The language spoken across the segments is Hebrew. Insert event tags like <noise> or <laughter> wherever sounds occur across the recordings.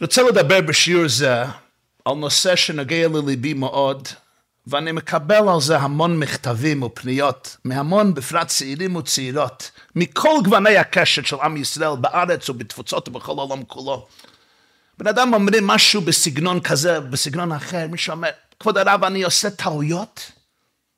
רוצה לדבר בשיעור זה על נושא שנוגע לליבי מאוד, ואני מקבל על זה המון מכתבים ופניות, מהמון בפרט צעירים וצעירות, מכל גווני הקשת של עם ישראל בארץ ובתפוצות ובכל העולם כולו. בן אדם אומרים משהו בסגנון כזה, בסגנון אחר, מישהו אומר, כבוד הרב, אני עושה טעויות,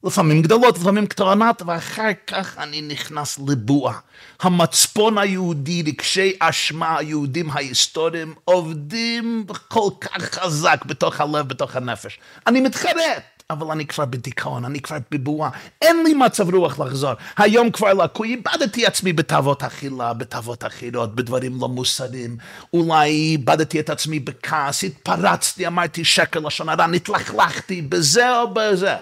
לפעמים גדולות, לפעמים קטנות, ואחר כך אני נכנס לבועה. המצפון היהודי, רגשי אשמה היהודים ההיסטוריים, עובדים כל כך חזק בתוך הלב, בתוך הנפש. אני מתחרט, אבל אני כבר בדיכאון, אני כבר בבועה, אין לי מצב רוח לחזור. היום כבר לקוי, איבדתי עצמי בתאוות אכילה, בתאוות אחרות, בדברים לא מוסריים. אולי איבדתי את עצמי בכעס, התפרצתי, אמרתי שקר לשון הרע, נתלכלכתי בזה או בזה.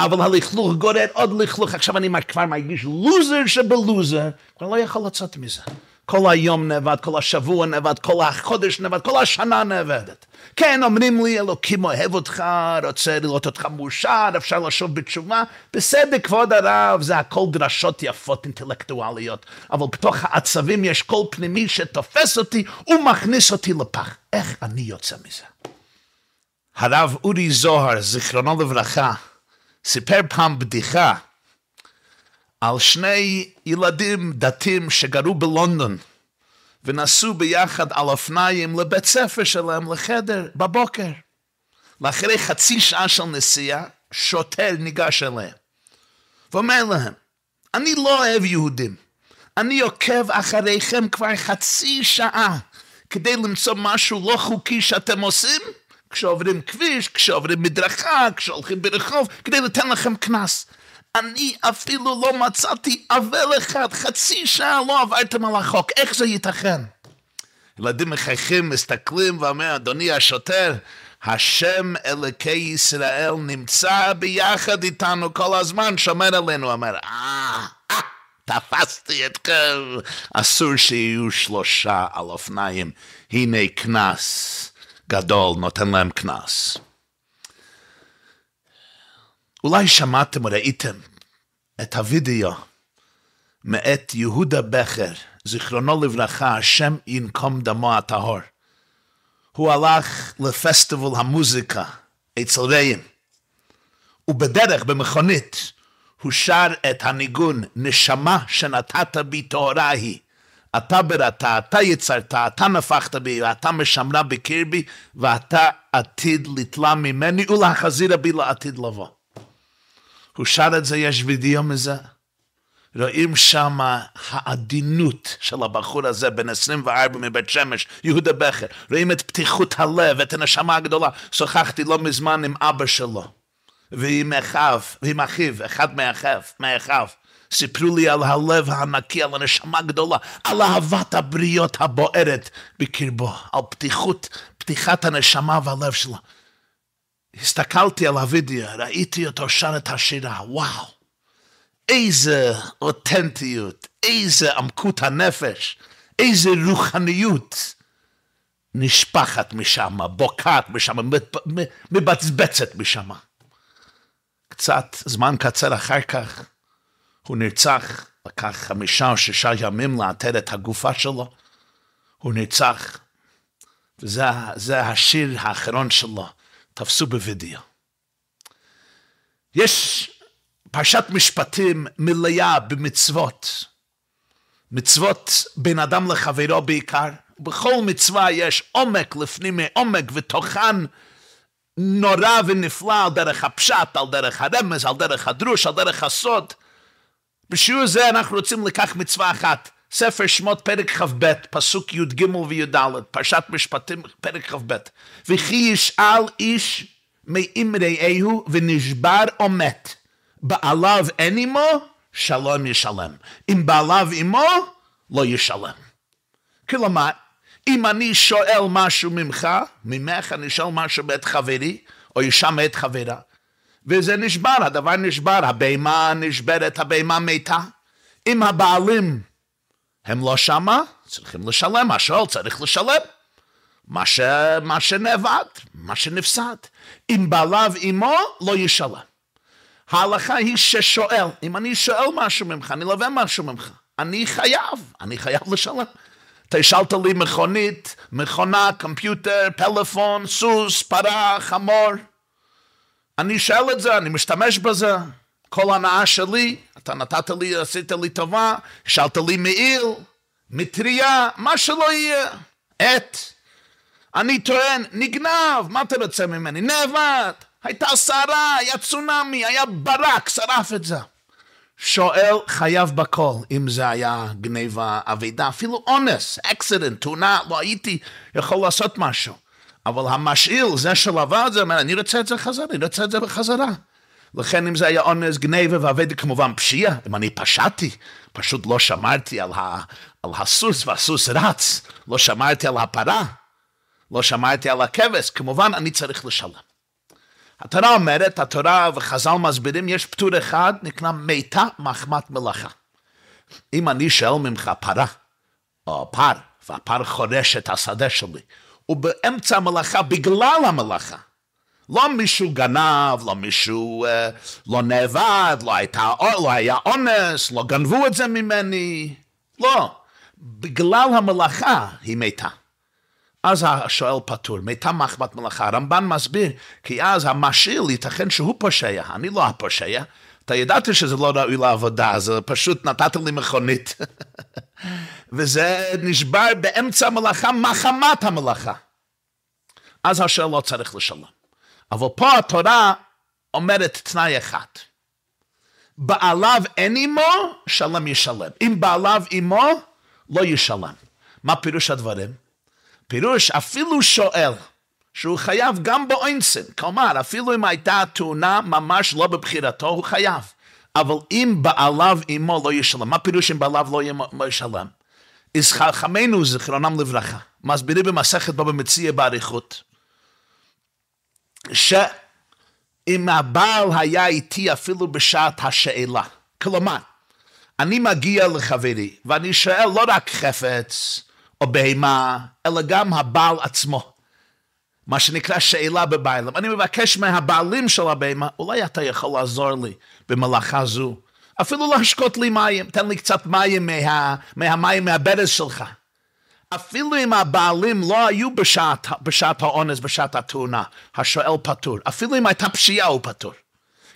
אבל הלכלוך גורר עוד לכלוך, עכשיו אני כבר מרגיש לוזר שבלוזר, כבר לא יכול לצאת מזה. כל היום נאבד, כל השבוע נאבד, כל החודש נאבד, כל השנה נאבדת. כן, אומרים לי, אלוקים אוהב אותך, רוצה לראות אותך מאושר, אפשר לשוב בתשובה. בסדר, כבוד הרב, זה הכל דרשות יפות אינטלקטואליות, אבל בתוך העצבים יש קול פנימי שתופס אותי ומכניס אותי לפח. איך אני יוצא מזה? הרב אורי זוהר, זיכרונו לברכה, סיפר פעם בדיחה על שני ילדים דתיים שגרו בלונדון ונסעו ביחד על אופניים לבית ספר שלהם לחדר בבוקר. לאחרי חצי שעה של נסיעה, שוטר ניגש אליהם ואומר להם, אני לא אוהב יהודים, אני עוקב אחריכם כבר חצי שעה כדי למצוא משהו לא חוקי שאתם עושים כשעוברים כביש, כשעוברים מדרכה, כשהולכים ברחוב, כדי לתת לכם קנס. אני אפילו לא מצאתי אבל אחד, חצי שעה לא עברתם על החוק, איך זה ייתכן? ילדים מחייכים, מסתכלים ואומרים, אדוני השוטר, השם אלוקי ישראל נמצא ביחד איתנו כל הזמן, שומר עלינו, אומר, אה, אה, תפסתי אתכם, אסור שיהיו שלושה על אופניים, הנה קנס. גדול נותן להם קנס. אולי שמעתם או ראיתם את הוידאו מאת יהודה בכר, זיכרונו לברכה, השם ינקום דמו הטהור. הוא הלך לפסטיבל המוזיקה אצל רעים, ובדרך, במכונית, הוא שר את הניגון נשמה שנתת בי טהורה היא. אתה בראתה, אתה יצרת, אתה נפחת בי, ואתה משמרה בקרבי, ואתה עתיד לתלה ממני, ולהחזירה בי לעתיד לבוא. הוא שר את זה, יש וידאו מזה. רואים שם העדינות של הבחור הזה, בן 24 מבית שמש, יהודה בכר. רואים את פתיחות הלב, את הנשמה הגדולה. שוחחתי לא מזמן עם אבא שלו, ועם אחיו, ועם אחיו, אחד מאחיו, מאחיו. סיפרו לי על הלב הענקי, על הנשמה הגדולה, על אהבת הבריות הבוערת בקרבו, על פתיחות, פתיחת הנשמה והלב שלו. הסתכלתי על הוידאו, ראיתי אותו שר את השירה, וואו, איזה אותנטיות, איזה עמקות הנפש, איזה רוחניות נשפחת משם, בוקעת משם, מבצבצת משם. קצת זמן קצר אחר כך, הוא נרצח, לקח חמישה או שישה ימים לאתר את הגופה שלו, הוא נרצח, וזה השיר האחרון שלו, תפסו בווידאו. יש פרשת משפטים מלאה במצוות, מצוות בין אדם לחברו בעיקר, בכל מצווה יש עומק לפנים מעומק ותוכן נורא ונפלא על דרך הפשט, על דרך הרמז, על דרך הדרוש, על דרך הסוד. בשיעור זה אנחנו רוצים לקח מצווה אחת, ספר שמות פרק כ"ב, פסוק י"ג וי"ד, פרשת משפטים פרק כ"ב. וכי ישאל איש מאמריהו ונשבר או מת, בעליו אין עמו, שלום ישלם. אם בעליו עמו, לא ישלם. כלומר, אם אני שואל משהו ממך, ממך אני שואל משהו מאת חברי, או אישה מאת חברה, וזה נשבר, הדבר נשבר, הבהמה נשברת, הבהמה מתה. אם הבעלים הם לא שמה, צריכים לשלם, השואל צריך לשלם. מה, ש... מה שנאבד, מה שנפסד. אם בעליו אמו, לא ישלם. ההלכה היא ששואל, אם אני שואל משהו ממך, אני לווה משהו ממך, אני חייב, אני חייב לשלם. אתה השאלת לי מכונית, מכונה, קומפיוטר, פלאפון, סוס, פרה, חמור. אני שואל את זה, אני משתמש בזה. כל הנאה שלי, אתה נתת לי, עשית לי טובה, השאלת לי מעיל, מטריה, מה שלא יהיה. עט. אני טוען, נגנב, מה אתה רוצה ממני? נאבד. הייתה סערה, היה צונאמי, היה ברק, שרף את זה. שואל חייב בכל, אם זה היה גניבה, אבידה, אפילו אונס, אקסידנט, תאונה, לא הייתי יכול לעשות משהו. אבל המשאיל, זה שלווה את זה, אומר, אני רוצה את זה חזרה, אני רוצה את זה בחזרה. לכן אם זה היה אונס, גניבה ואבדה, כמובן פשיעה, אם אני פשעתי, פשוט לא שמרתי על, ה, על הסוס והסוס רץ, לא שמרתי על הפרה, לא שמרתי על הכבש, כמובן אני צריך לשלם. התורה אומרת, התורה וחז"ל מסבירים, יש פטור אחד, נקרא מיתה מחמת מלאכה. אם אני שואל ממך פרה, או פר, והפר חורש את השדה שלי, ובאמצע המלאכה, בגלל המלאכה, לא מישהו גנב, לא מישהו אה, לא נאבד, לא, הייתה, לא היה אונס, לא גנבו את זה ממני, לא. בגלל המלאכה היא מתה. אז השואל פטור, מתה מחמת מלאכה. הרמב"ן מסביר, כי אז המשאיל, ייתכן שהוא פושע, אני לא הפושע. אתה ידעת שזה לא ראוי לעבודה, זה פשוט נתת לי מכונית. <laughs> וזה נשבר באמצע המלאכה, מחמת המלאכה. אז השואל לא צריך לשלם. אבל פה התורה אומרת תנאי אחד. בעליו אין עמו, שלם ישלם. אם בעליו עמו, לא ישלם. מה פירוש הדברים? פירוש אפילו שואל, שהוא חייב גם באוינסן, כלומר אפילו אם הייתה תאונה ממש לא בבחירתו, הוא חייב. אבל אם בעליו עמו לא ישלם, מה פירוש אם בעליו לא, לא ישלם? אז חכמינו זיכרונם לברכה, מסבירים במסכת בו במציע באריכות, שאם הבעל היה איתי אפילו בשעת השאלה, כלומר, אני מגיע לחברי ואני שואל לא רק חפץ, או בהמה, אלא גם הבעל עצמו. מה שנקרא שאלה בבעלם. אני מבקש מהבעלים של הבהמה, אולי אתה יכול לעזור לי במלאכה זו. אפילו להשקות לי מים, תן לי קצת מים מה, מהמים מהברז שלך. אפילו אם הבעלים לא היו בשעת, בשעת האונס, בשעת התאונה, השואל פטור. אפילו אם הייתה פשיעה הוא פטור.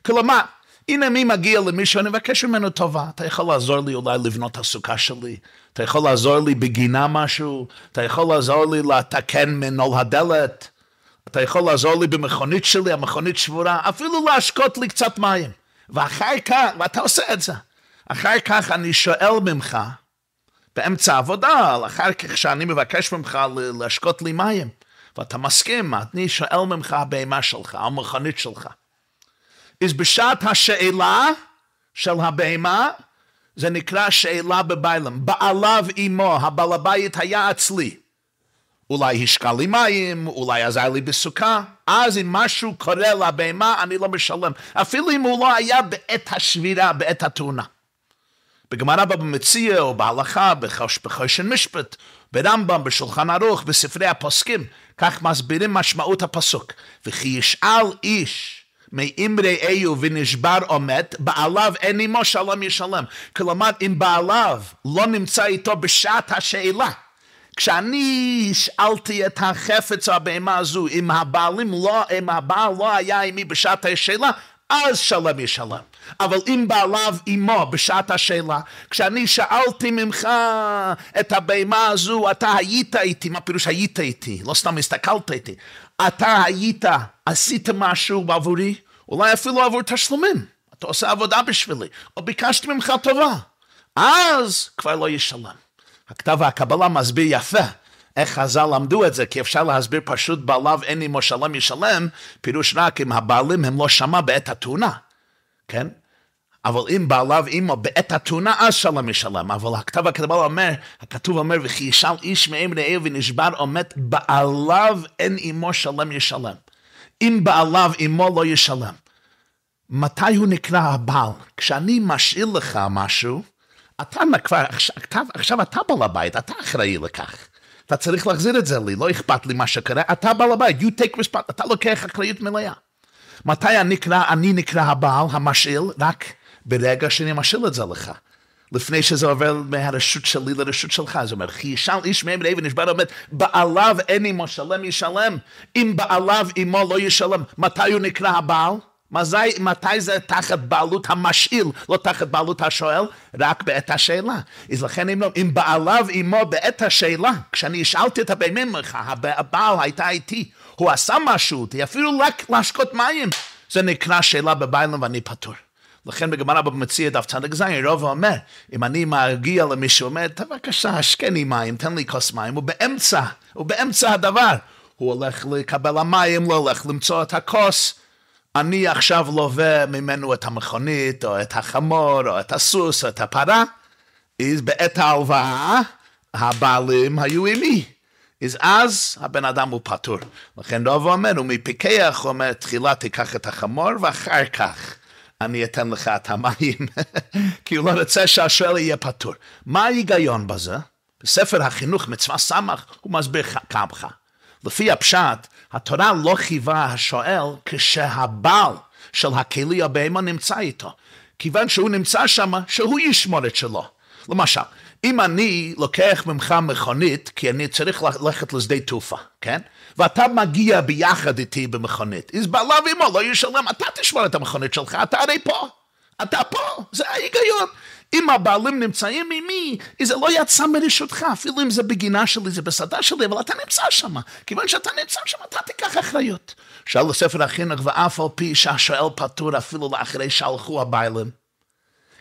כלומר, הנה מי מגיע למישהו, אני מבקש ממנו טובה. אתה יכול לעזור לי אולי לבנות הסוכה שלי? אתה יכול לעזור לי בגינה משהו? אתה יכול לעזור לי לתקן מנעול הדלת? אתה יכול לעזור לי במכונית שלי, המכונית שבורה? אפילו להשקות לי קצת מים. ואחר כך, ואתה עושה את זה. אחר כך אני שואל ממך, באמצע העבודה, אחר כך שאני מבקש ממך להשקות לי מים, ואתה מסכים, אני שואל ממך הבהמה שלך, המכונית שלך. אז בשעת השאלה של הבהמה, זה נקרא שאלה בביילם. בעליו אמו, הבעל הבית היה אצלי. אולי השקע לי מים, אולי עזר לי בסוכה, אז אם משהו קורה לבהמה, אני לא משלם. אפילו אם הוא לא היה בעת השבירה, בעת התאונה. בגמרא במציע או בהלכה, בחושן משפט, ברמב"ם, בשולחן ערוך, בספרי הפוסקים, כך מסבירים משמעות הפסוק. וכי ישאל איש מאמרי איו ונשבר עומד, בעליו אין עמו שלום ישלם. כלומר, אם בעליו לא נמצא איתו בשעת השאלה, כשאני שאלתי את החפץ הבהמה הזו, אם הבעלים לא, אם הבעל לא היה עימי בשעת השאלה, אז שלם ישלם. אבל אם בעליו עמו בשעת השאלה, כשאני שאלתי ממך את הבהמה הזו, אתה היית איתי, מה פירוש היית איתי? לא סתם הסתכלת איתי. אתה היית, עשית משהו בעבורי? אולי אפילו עבור תשלומים. אתה עושה עבודה בשבילי, או ביקשתי ממך טובה. אז כבר לא ישלם. הכתב הקבלה מסביר יפה איך חז"ל למדו את זה, כי אפשר להסביר פשוט בעליו אין עמו שלם ישלם, פירוש רק אם הבעלים הם לא שמע בעת התאונה, כן? אבל אם בעליו עמו בעת התאונה, אז שלם ישלם. אבל הכתב הקבלה אומר, הכתוב אומר, וכי ישאל איש מהם רעהו ונשבר עומד, בעליו אין עמו שלם ישלם. אם בעליו עמו לא ישלם. מתי הוא נקרא הבעל? כשאני משאיר לך משהו, אתה כבר, עכשיו, עכשיו אתה בעל הבית, אתה אחראי לכך. אתה צריך להחזיר את זה לי, לא אכפת לי מה שקרה, אתה בעל הבית, you take responsibility, אתה לוקח אחריות מלאה. מתי אני נקרא, אני נקרא הבעל, המשאיל? רק ברגע שאני משאיל את זה לך. לפני שזה עובר מהרשות שלי לרשות שלך. זאת אומרת, כי ישאל איש מהם אבן נשבע אומר, בעליו אין עמו שלם ישלם, אם בעליו עמו לא ישלם, מתי הוא נקרא הבעל? מתי, מתי זה תחת בעלות המשאיל, לא תחת בעלות השואל? רק בעת השאלה. אז לכן אם לא, אם בעליו עמו בעת השאלה, כשאני שאלתי את הבן ממך, הבעל הייתה איתי, הוא עשה משהו, אפילו רק להשקות מים, זה נקרא שאלה בביילם ואני פטור. לכן בגמרא במציע דף צדק זין, רוב אומר, אם אני מגיע למישהו, אומר, בבקשה, השקני מים, תן לי כוס מים, הוא באמצע, הוא באמצע הדבר. הוא הולך לקבל המים, לא הולך למצוא את הכוס. אני עכשיו לווה ממנו את המכונית, או את החמור, או את הסוס, או את הפרה. אז בעת ההלוואה, הבעלים היו עימי. אז אז הבן אדם הוא פטור. לכן רוב אומר, הוא מפיקח, הוא אומר, תחילה תיקח את החמור, ואחר כך אני אתן לך את המים, <laughs> כי הוא לא רוצה שהשואל יהיה פטור. מה ההיגיון בזה? בספר החינוך מצווה סמך הוא מסביר כמך. לפי הפשט, התורה לא חייבה השואל כשהבעל של הכלי הבהמה נמצא איתו. כיוון שהוא נמצא שם, שהוא ישמור את שלו. למשל, אם אני לוקח ממך מכונית, כי אני צריך ללכת לשדה תעופה, כן? ואתה מגיע ביחד איתי במכונית, אז בעליו אמו לא ישלם, אתה תשמור את המכונית שלך, אתה הרי פה, אתה פה, זה ההיגיון. אם הבעלים נמצאים עימי, זה לא יצא מרשותך, אפילו אם זה בגינה שלי, זה בסדה שלי, אבל אתה נמצא שם. כיוון שאתה נמצא שם, אתה תיקח אחריות. שאל לספר החינוך, ואף על פי שהשואל פטור אפילו לאחרי שהלכו הבעלים.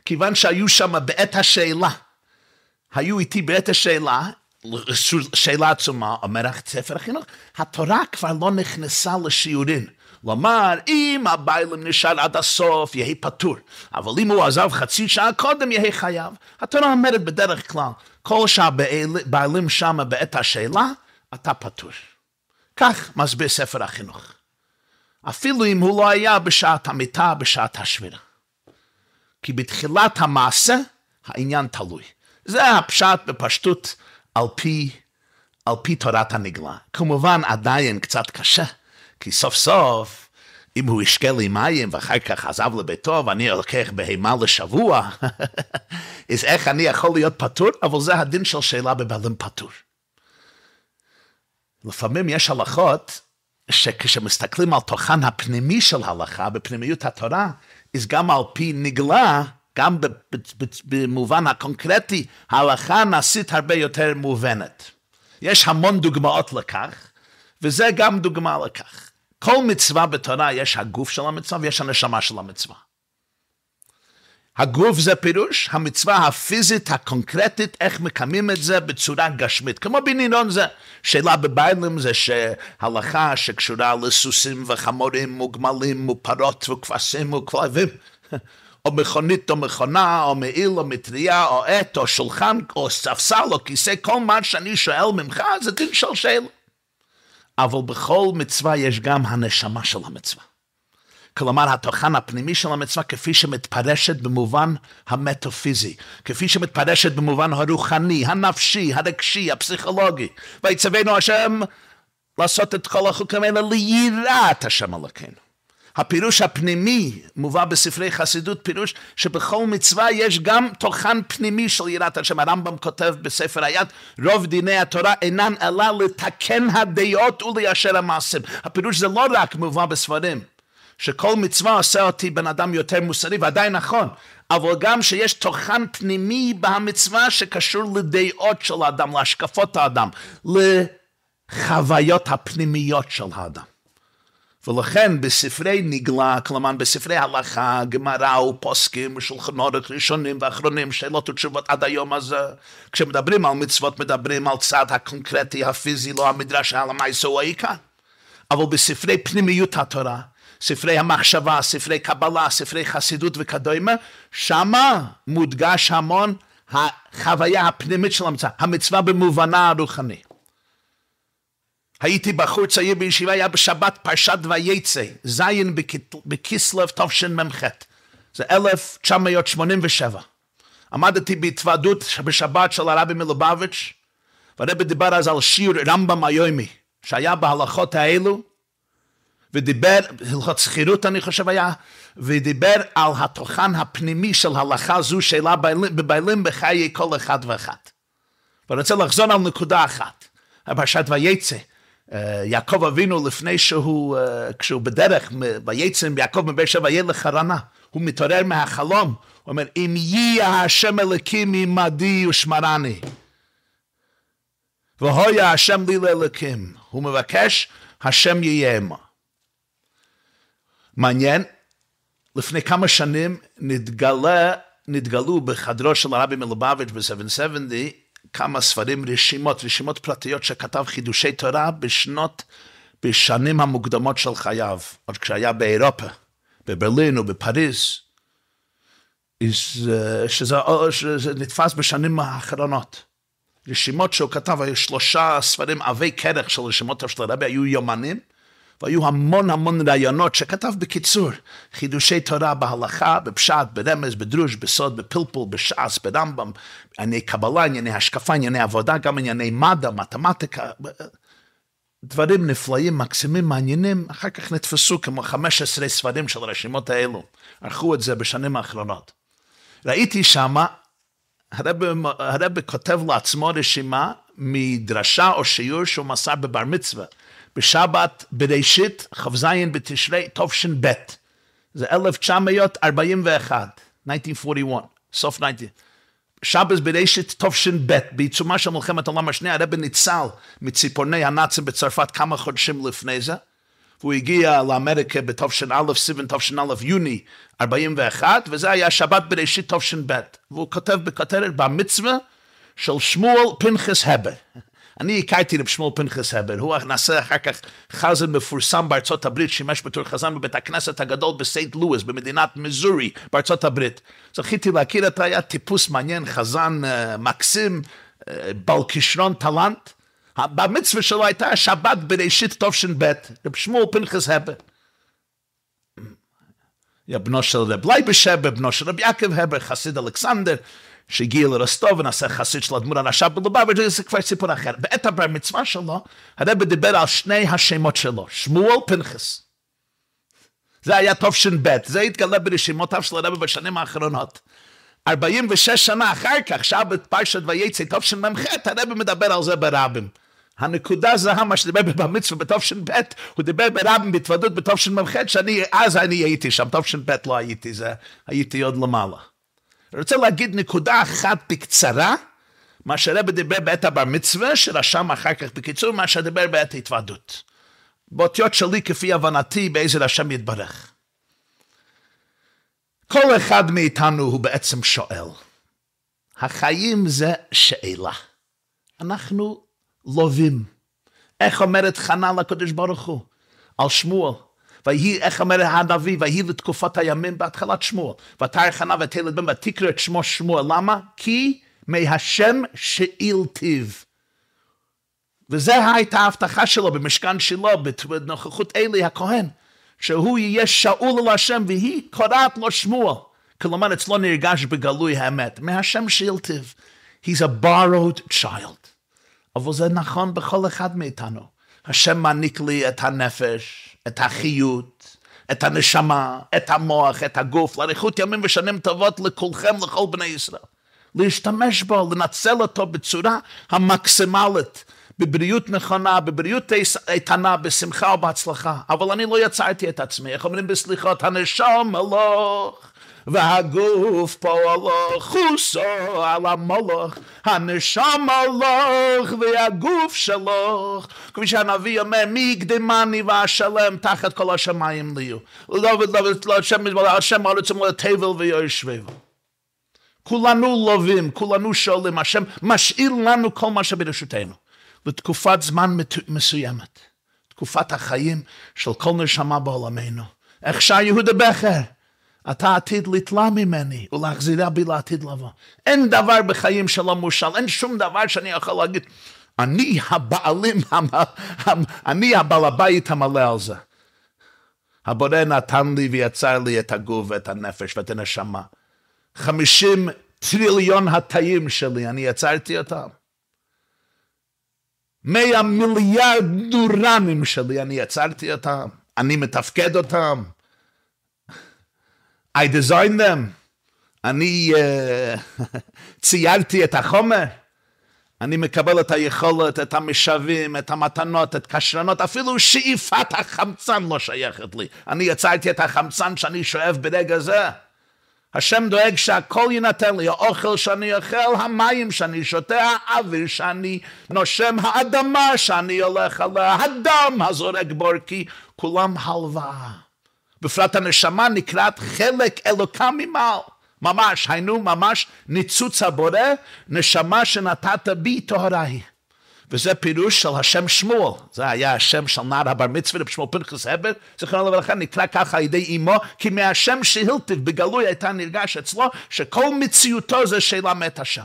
כיוון שהיו שם בעת השאלה, היו איתי בעת השאלה, שאלה עצומה, אומר ספר החינוך, התורה כבר לא נכנסה לשיעורין. לומר, אם הבעלים נשאר עד הסוף, יהי פטור. אבל אם הוא עזב חצי שעה קודם, יהי חייב. התורה אומרת בדרך כלל, כל שהבעלים שם בעת השאלה, אתה פטור. כך מסביר ספר החינוך. אפילו אם הוא לא היה בשעת המיטה, בשעת השבירה. כי בתחילת המעשה, העניין תלוי. זה הפשט בפשטות על פי, על פי תורת הנגלה. כמובן עדיין קצת קשה, כי סוף סוף, אם הוא ישקה לי מים ואחר כך עזב לביתו ואני לוקח בהמה לשבוע, <laughs> אז איך אני יכול להיות פטור? אבל זה הדין של שאלה בבעלים פטור. לפעמים יש הלכות שכשמסתכלים על תוכן הפנימי של הלכה, בפנימיות התורה, אז גם על פי נגלה, גם במובן הקונקרטי, ההלכה נעשית הרבה יותר מובנת. יש המון דוגמאות לכך, וזה גם דוגמה לכך. כל מצווה בתורה יש הגוף של המצווה ויש הנשמה של המצווה. הגוף זה פירוש, המצווה הפיזית הקונקרטית, איך מקיימים את זה בצורה גשמית. כמו בנינון זה, שאלה בביילים זה שהלכה שקשורה לסוסים וחמורים וגמלים ופרות וכבשים וכלבים. או מכונית או מכונה, או מעיל או מטריה, או עט, או שולחן, או ספסל, או כיסא, כל מה שאני שואל ממך זה דין של שאלה. אבל בכל מצווה יש גם הנשמה של המצווה. כלומר, התוכן הפנימי של המצווה כפי שמתפרשת במובן המטאפיזי, כפי שמתפרשת במובן הרוחני, הנפשי, הרגשי, הפסיכולוגי. ויצווינו השם לעשות את כל החוקים האלה ליראת השם אלוקינו. הפירוש הפנימי מובא בספרי חסידות, פירוש שבכל מצווה יש גם תוכן פנימי של יראת השם. הרמב"ם כותב בספר היד, רוב דיני התורה אינן אלא לתקן הדעות וליישר המעשים. הפירוש זה לא רק מובא בספרים, שכל מצווה עושה אותי בן אדם יותר מוסרי, ועדיין נכון, אבל גם שיש תוכן פנימי במצווה שקשור לדעות של האדם, להשקפות האדם, לחוויות הפנימיות של האדם. ולכן בספרי נגלה, כלומר בספרי הלכה, גמרא ופוסקים ושולחן ראשונים ואחרונים, שאלות ותשובות עד היום הזה, כשמדברים על מצוות מדברים על צד הקונקרטי, הפיזי, לא המדרש העלמייס הוא העיקר. אבל בספרי פנימיות התורה, ספרי המחשבה, ספרי קבלה, ספרי חסידות וכדומה, שמה מודגש המון החוויה הפנימית של המצווה, המצווה במובנה הרוחני. הייתי בחור צעיר בישיבה, היה בשבת פרשת וייצא, זין בכסלו תשמ"ח, זה 1987. עמדתי בהתוועדות בשבת של הרבי מלובביץ', והרבי דיבר אז על שיר רמב"ם היומי, שהיה בהלכות האלו, ודיבר, הלכות שכירות אני חושב היה, ודיבר על התוכן הפנימי של הלכה זו שאלה בבעלים בחיי כל אחד ואחד. ואני רוצה לחזור על נקודה אחת, פרשת ויצא. אה, יעקב אבינו לפני שהוא, אה, כשהוא בדרך, ויצא עם יעקב מבאר שבע ילך חרנה, הוא מתעורר מהחלום, הוא אומר, אם יהיה השם אלוקים עמדי ושמרני, והויה השם לי לאלוקים, הוא מבקש, השם יהיה עמו. מעניין, לפני כמה שנים נתגלה, נתגלו בחדרו של הרבי מלובביץ' ב-770 כמה ספרים, רשימות, רשימות פרטיות שכתב חידושי תורה בשנות, בשנים המוקדמות של חייו, עוד כשהיה באירופה, בברלין ובפריז, שזה, שזה נתפס בשנים האחרונות. רשימות שהוא כתב, היו שלושה ספרים עבי כרך של רשימות של הרבי, היו יומנים, והיו המון המון רעיונות שכתב בקיצור, חידושי תורה בהלכה, בפשט, ברמז, בדרוש, בסוד, בפלפול, בש"ס, ברמב"ם, ענייני קבלה, ענייני השקפה, ענייני עבודה, גם ענייני מדע, מתמטיקה, דברים נפלאים, מקסימים, מעניינים, אחר כך נתפסו כמו 15 ספרים של הרשימות האלו, ערכו את זה בשנים האחרונות. ראיתי שמה, הרב, כותב לעצמו רשימה מדרשה או שיעור שהוא מסר בבר מצווה. בשבת בראשית, כ"ז בתשרי תש"ב. זה 1941, 1941, סוף 19. שבת בראשית תש"ב, בעיצומה של מלחמת העולם השנייה, הרבי ניצל מציפורני הנאצים בצרפת כמה חודשים לפני זה, והוא הגיע לאמריקה בתש"א, סיבן תש"א, יוני 41, וזה היה שבת בראשית תש"ב. והוא כותב בכותרת במצווה של שמואל פנחס הבר. אני הכרתי רב שמואל פנחס הבר, הוא נעשה אחר כך חזן מפורסם בארצות הברית, שימש בתור חזן בבית הכנסת הגדול בסייט לואיס, במדינת מיזורי, בארצות הברית. זכיתי להכיר אותו, היה טיפוס מעניין, חזן uh, מקסים, uh, בעל כישרון טלנט. במצווה שלו הייתה שבת בראשית תש"ב, רב שמואל פנחס הבר. בנו של רב לייבש הבר, בנו של רב יעקב הבר, חסיד אלכסנדר. שהגיע לרסטוב ונעשה חסיד של אדמו"ר הרש"ב בלובביץ' זה כבר סיפור אחר. בעת הבר מצווה שלו, הרב דיבר על שני השמות שלו, שמואל פנחס. זה היה תש"ב, זה התגלה ברשימותיו של הרב בשנים האחרונות. 46 שנה אחר כך, שבת פרשת ויצא תשמ"ח, הרב מדבר על זה ברבים. הנקודה זהה, מה שדיבר במצווה בתש"ב, הוא דיבר ברבים בהתוודות בתשמ"ח, שאני, אז אני הייתי שם, תש"ב לא הייתי, זה, הייתי עוד למעלה. אני רוצה להגיד נקודה אחת בקצרה, מה שהרבא דיבר בעת הבר מצווה, שרשם אחר כך בקיצור, מה שדיבר בעת ההתוועדות. באותיות שלי כפי הבנתי, באיזה השם יתברך. כל אחד מאיתנו הוא בעצם שואל. החיים זה שאלה. אנחנו לובים. איך אומרת חנה לקדוש ברוך הוא? על שמואל. ויהי, איך אומר הנביא, ויהי לתקופת הימים בהתחלת שמואל. ותרא חנה ותלד בן ותקרא את שמו שמואל. למה? כי מהשם שאילתיו. וזה הייתה ההבטחה שלו במשכן שלו, בנוכחות אלי הכהן, שהוא יהיה שאול על השם, והיא קוראת לו שמואל. כלומר, אצלו נרגש בגלוי האמת. מהשם שאילתיו. He's a borrowed child. אבל זה נכון בכל אחד מאיתנו. השם מעניק לי את הנפש, את החיות, את הנשמה, את המוח, את הגוף, לאריכות ימים ושנים טובות לכולכם, לכל בני ישראל. להשתמש בו, לנצל אותו בצורה המקסימלית, בבריאות נכונה, בבריאות איתנה, בשמחה ובהצלחה. אבל אני לא יצרתי את עצמי, איך אומרים בסליחות, הנשום הלוך. והגוף פועלו חוסו על המולוך, הנשם הלוך והגוף שלוך. כפי שהנביא אומר, מי יקדמני ואשלם תחת כל השמיים לי. לא ולא השם הרצון לתבל ויושבב. כולנו לובים, כולנו שואלים, השם משאיר לנו כל מה שברשותנו, לתקופת זמן מסוימת, תקופת החיים של כל נשמה בעולמנו. איך שהיהודה בכר, אתה עתיד לתלה ממני ולהחזירה בי לעתיד לבוא. אין דבר בחיים שלא מושל, אין שום דבר שאני יכול להגיד, אני הבעלים, אני הבעל הבית המלא על זה. הבורא נתן לי ויצר לי את הגוף ואת הנפש ואת הנשמה. חמישים טריליון התאים שלי, אני יצרתי אותם. מאה מיליארד נורנים שלי, אני יצרתי אותם. אני מתפקד אותם. I designed them. אני uh, <laughs> ציירתי את החומר. אני מקבל את היכולת, את המשאבים, את המתנות, את כשרנות, אפילו שאיפת החמצן לא שייכת לי. אני יצרתי את החמצן שאני שואב ברגע זה. השם דואג שהכל יינתן לי, האוכל שאני אוכל, המים שאני שותה, האוויר שאני נושם, האדמה שאני הולך עליה, הדם הזורק בורקי, כולם הלוואה. בפרט הנשמה נקראת חלק אלוקה ממעל. ממש, היינו ממש ניצוץ הבורא, נשמה שנתת בי טהרה היא. וזה פירוש של השם שמואל, זה היה השם של נער הבר מצווה, שמואל פנחס הבר, זכרונו לברכה, נקרא ככה על ידי אמו, כי מהשם שהילטיב בגלוי הייתה נרגש אצלו, שכל מציאותו זה שאלה מת השם.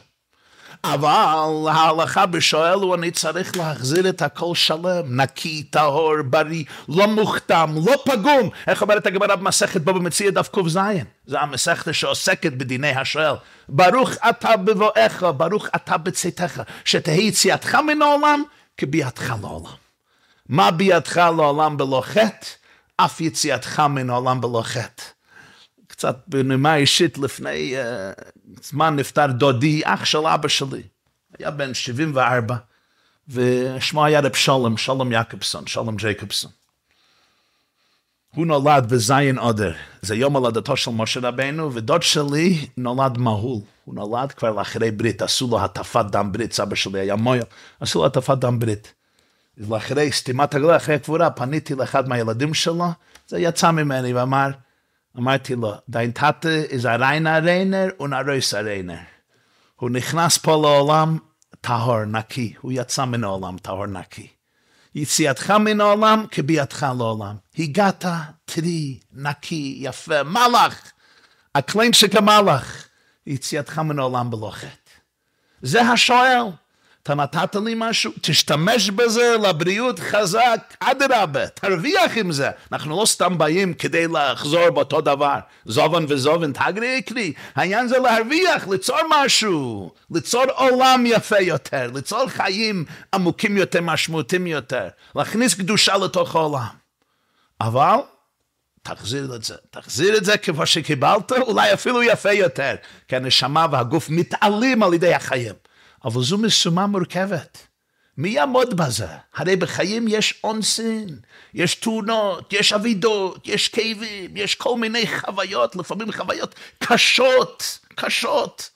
אבל ההלכה בשואל הוא אני צריך להחזיר את הכל שלם, נקי, טהור, בריא, לא מוכתם, לא פגום. איך אומרת הגמרא במסכת בו במציע דף ק"ז? זה המסכת שעוסקת בדיני השואל. ברוך אתה בבואך, ברוך אתה בצאתך, שתהי יציאתך מן העולם כביאתך לעולם. מה ביאתך לעולם בלא חטא? אף יציאתך מן העולם בלא חטא. קצת בנימה אישית לפני uh, זמן נפטר דודי, אח של אבא שלי. היה בן 74, ושמו היה רב שלום, שלום יעקובסון, שלום ג'ייקובסון. הוא נולד בזיין עודר, זה יום הולדתו של משה רבנו, ודוד שלי נולד מהול. הוא נולד כבר לאחרי ברית, עשו לו הטפת דם ברית, סבא שלי היה מויה, עשו לו הטפת דם ברית. ואחרי סתימת הגלה, אחרי הקבורה, פניתי לאחד מהילדים שלו, זה יצא ממני ואמר, אמרתי לו, דיין טאטע איז אונד א גרויסער ריינער. הוא נכנס פה לעולם טהור, נקי. הוא יצא מן העולם טהור, נקי. יציאתך מן העולם כביאתך לעולם. הגעת טרי, נקי, יפה, מלאך. הקליין שכמלאך. יציאתך מן העולם בלא חטא. זה השואל. אתה נתת לי משהו, תשתמש בזה לבריאות חזק, אדרבה, תרוויח עם זה. אנחנו לא סתם באים כדי לחזור באותו דבר. זובן וזובן, תגרי יקרי. העניין זה להרוויח, ליצור משהו, ליצור עולם יפה יותר, ליצור חיים עמוקים יותר, משמעותיים יותר, להכניס קדושה לתוך העולם. אבל תחזיר את זה, תחזיר את זה כמו שקיבלת, אולי אפילו יפה יותר, כי הנשמה והגוף מתעלים על ידי החיים. אבל זו משימה מורכבת. מי יעמוד בזה? הרי בחיים יש אונסין, יש תאונות, יש אבידות, יש כאבים, יש כל מיני חוויות, לפעמים חוויות קשות, קשות.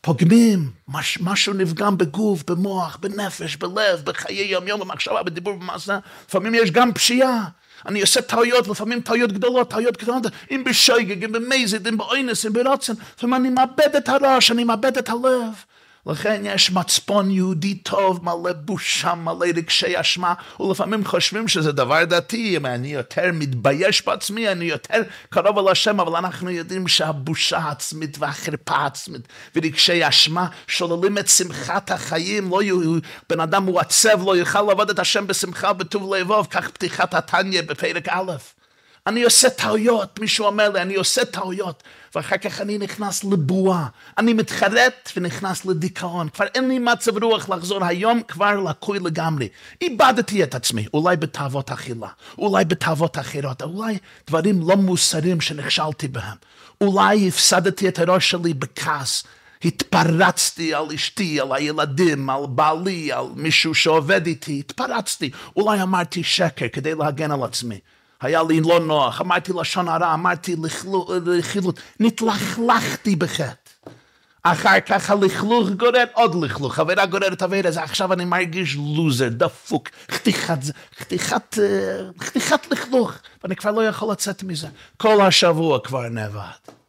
פוגמים, מש, משהו נפגם בגוף, במוח, בנפש, בלב, בחיי יום-יום, במחשבה, בדיבור, במעשה. לפעמים יש גם פשיעה. אני עושה טעויות, לפעמים טעויות גדולות, טעויות קטנות, אם בשייגג, אם במזיד, אם באוינס, אם ברוצן, לפעמים אני מאבד את הראש, אני מאבד את הלב. לכן יש מצפון יהודי טוב, מלא בושה, מלא רגשי אשמה, ולפעמים חושבים שזה דבר דתי, אם אני יותר מתבייש בעצמי, אני יותר קרוב אל השם, אבל אנחנו יודעים שהבושה העצמית והחרפה העצמית ורגשי אשמה שוללים את שמחת החיים, לא יהיו, בן אדם הוא עצב, לא יוכל לעבוד את השם בשמחה בטוב לבוב, כך פתיחת התניא בפרק א'. אני עושה טעויות, מישהו אומר לי, אני עושה טעויות, ואחר כך אני נכנס לבועה, אני מתחרט ונכנס לדיכאון, כבר אין לי מצב רוח לחזור. היום, כבר לקוי לגמרי. איבדתי את עצמי, אולי בתאוות אכילה, אולי בתאוות אחרות, אולי דברים לא מוסריים שנכשלתי בהם, אולי הפסדתי את הראש שלי בכעס, התפרצתי על אשתי, על הילדים, על בעלי, על מישהו שעובד איתי, התפרצתי, אולי אמרתי שקר כדי להגן על עצמי. היה לי לא נוח, אמרתי לשון הרע, אמרתי לכילות, נתלכלכתי בחטא. אחר כך הלכלוך גורר עוד לכלוך, עבירה גוררת עבירה, אז עכשיו אני מרגיש לוזר, דפוק, חתיכת, חתיכת, חתיכת לכלוך, ואני כבר לא יכול לצאת מזה. כל השבוע כבר נאבד.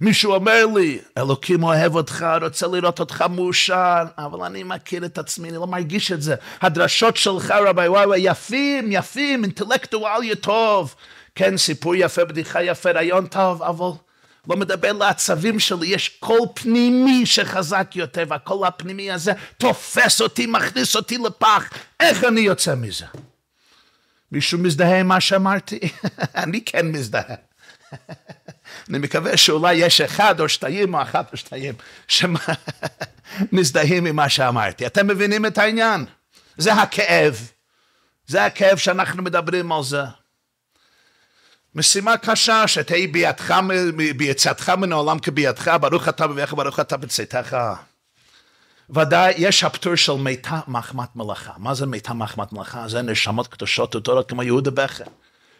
מישהו אומר לי, אלוקים אוהב אותך, רוצה לראות אותך מאושר, אבל אני מכיר את עצמי, אני לא מרגיש את זה. הדרשות שלך, רבי וואי וואי, יפים, יפים, אינטלקטואליה טוב. כן, סיפור יפה, בדיחה יפה, רעיון טוב, אבל לא מדבר לעצבים שלי, יש קול פנימי שחזק יותר, והקול הפנימי הזה תופס אותי, מכניס אותי לפח. איך אני יוצא מזה? מישהו מזדהה עם מה שאמרתי? <laughs> אני כן מזדהה. <laughs> אני מקווה שאולי יש אחד או שתיים או אחת או שתיים שמזדהים <laughs> עם מה שאמרתי. אתם מבינים את העניין? זה הכאב. זה הכאב שאנחנו מדברים על זה. משימה קשה, שתהי בידך, ביצאתך מן העולם כבידך, ברוך אתה בביך, ברוך אתה בצאתך. ודאי, יש הפטור של מיתה מחמת מלאכה. מה זה מיתה מחמת מלאכה? זה נשמות קדושות ותורות כמו יהודה בכר,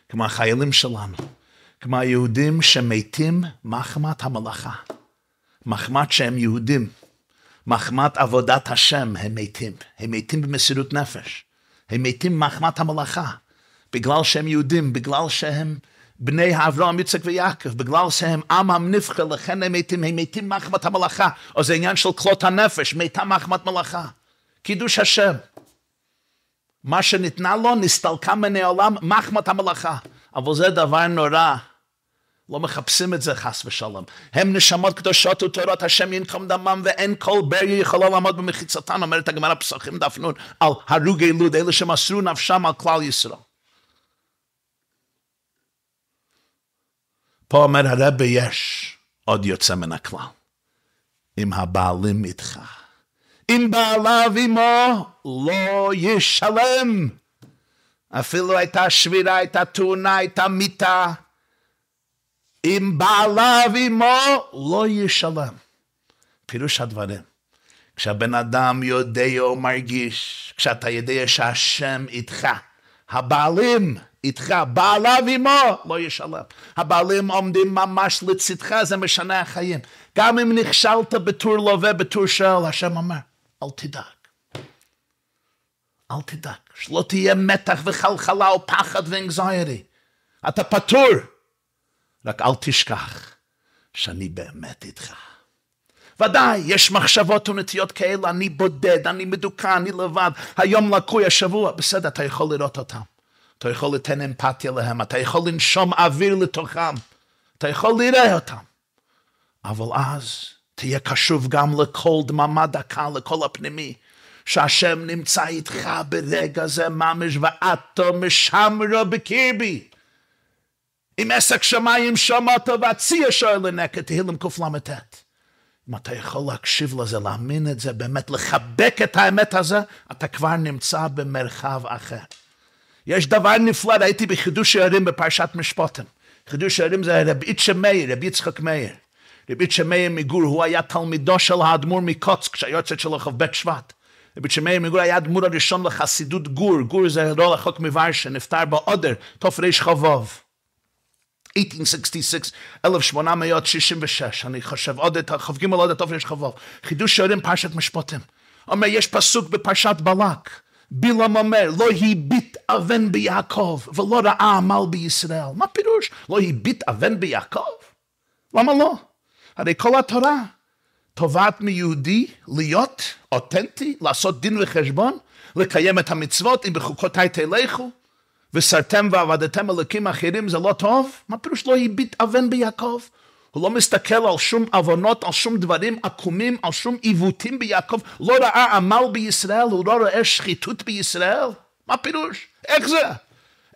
כמו החיילים שלנו, כמו היהודים שמתים מחמת המלאכה. מחמת שהם יהודים, מחמת עבודת השם הם מתים. הם מתים במסירות נפש. הם מתים מחמת המלאכה. בגלל שהם יהודים, בגלל שהם בני אברהם, יצחק ויעקב, בגלל שהם עם הנבחר, לכן הם מתים, הם מתים מחמת המלאכה. או זה עניין של כלות הנפש, מתה מחמת מלאכה. קידוש השם. מה שניתנה לו נסתלקה מן העולם מחמת המלאכה. אבל זה דבר נורא. לא מחפשים את זה חס ושלום. הם נשמות קדושות ותורות השם ינקום דמם ואין כל ברי יכולה לעמוד במחיצתן, אומרת הגמרא פסחים דף נון, על הרוגי לוד, אלה שמסרו נפשם על כלל ישראל. פה אומר הרבה יש עוד יוצא מן הכלל. אם הבעלים איתך. אם בעליו עמו לא ישלם. אפילו הייתה שבירה, הייתה תאונה, הייתה מיתה. אם בעליו עמו לא ישלם. פירוש הדברים. כשהבן אדם יודע או מרגיש, כשאתה יודע שהשם איתך, הבעלים איתך, בעליו עמו לא ישלם. הבעלים עומדים ממש לצדך, זה משנה החיים. גם אם נכשלת בטור לווה, בטור של, השם אומר, אל תדאג. אל תדאג, שלא תהיה מתח וחלחלה או פחד ואנגזיירי. אתה פטור. רק אל תשכח שאני באמת איתך. ודאי, יש מחשבות ונטיות כאלה, אני בודד, אני מדוכא, אני לבד, היום לקוי, השבוע, בסדר, אתה יכול לראות אותם. אתה יכול לתן אמפתיה להם, אתה יכול לנשום אוויר לתוכם, אתה יכול לראה אותם. אבל אז תהיה קשוב גם לכל דממה דקה, לכל הפנימי, שהשם נמצא איתך ברגע זה ממש, ואתו משמרו בקרבי. עם עסק שמיים שמעת והציע שואל לנקת, תהילים קל"ט. אם אתה יכול להקשיב לזה, להאמין את זה, באמת לחבק את האמת הזה, אתה כבר נמצא במרחב אחר. יש דבר נפלא, הייתי בחידוש הערים בפרשת משפטים. חידוש הערים זה רבי איצ'ה מאיר, רבי יצחק מאיר. רבי איצ'ה מאיר מגור, הוא היה תלמידו של האדמו"ר מקוצק, כשהיועצת שלו כ"ב שבט. רבי מאיר מגור היה האדמו"ר הראשון לחסידות גור, גור זה לא רחוק מוורשה, נפטר בעודר, תר"ש חובוב. 1866, 1866, אני חושב, עוד את כ"ג עוד את תר"ש חובוב. חידוש שערים פרשת משפטים. אומר, יש פסוק בפרשת בלק. בלעם אומר, לא הביט אבן ביעקב ולא ראה עמל בישראל. מה פירוש? לא הביט אבן ביעקב? למה לא? הרי כל התורה תובעת מיהודי להיות אותנטי, לעשות דין וחשבון, לקיים את המצוות, אם בחוקותיי תלכו, וסרתם ועבדתם אלוקים אחרים זה לא טוב? מה פירוש לא הביט אבן ביעקב? הוא לא מסתכל על שום עוונות, על שום דברים עקומים, על שום עיוותים ביעקב, לא ראה עמל בישראל, הוא לא רואה שחיתות בישראל. מה פירוש? איך זה?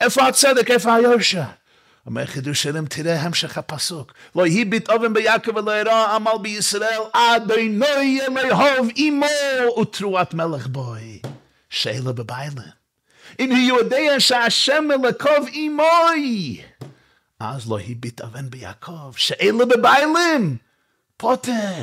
איפה הצדק? איפה היושר? אומר חידוש שלם, תראה המשך הפסוק. לא הביט אובן ביעקב ולא יראה עמל בישראל, אדוני אלוהוב עמו ותרועת מלך בוי. שאלה בביילה. אם הוא יודע שהשם אלוקוב עמוי. אז לא הביט אבן ביעקב, שאלה בביילים, פוטר.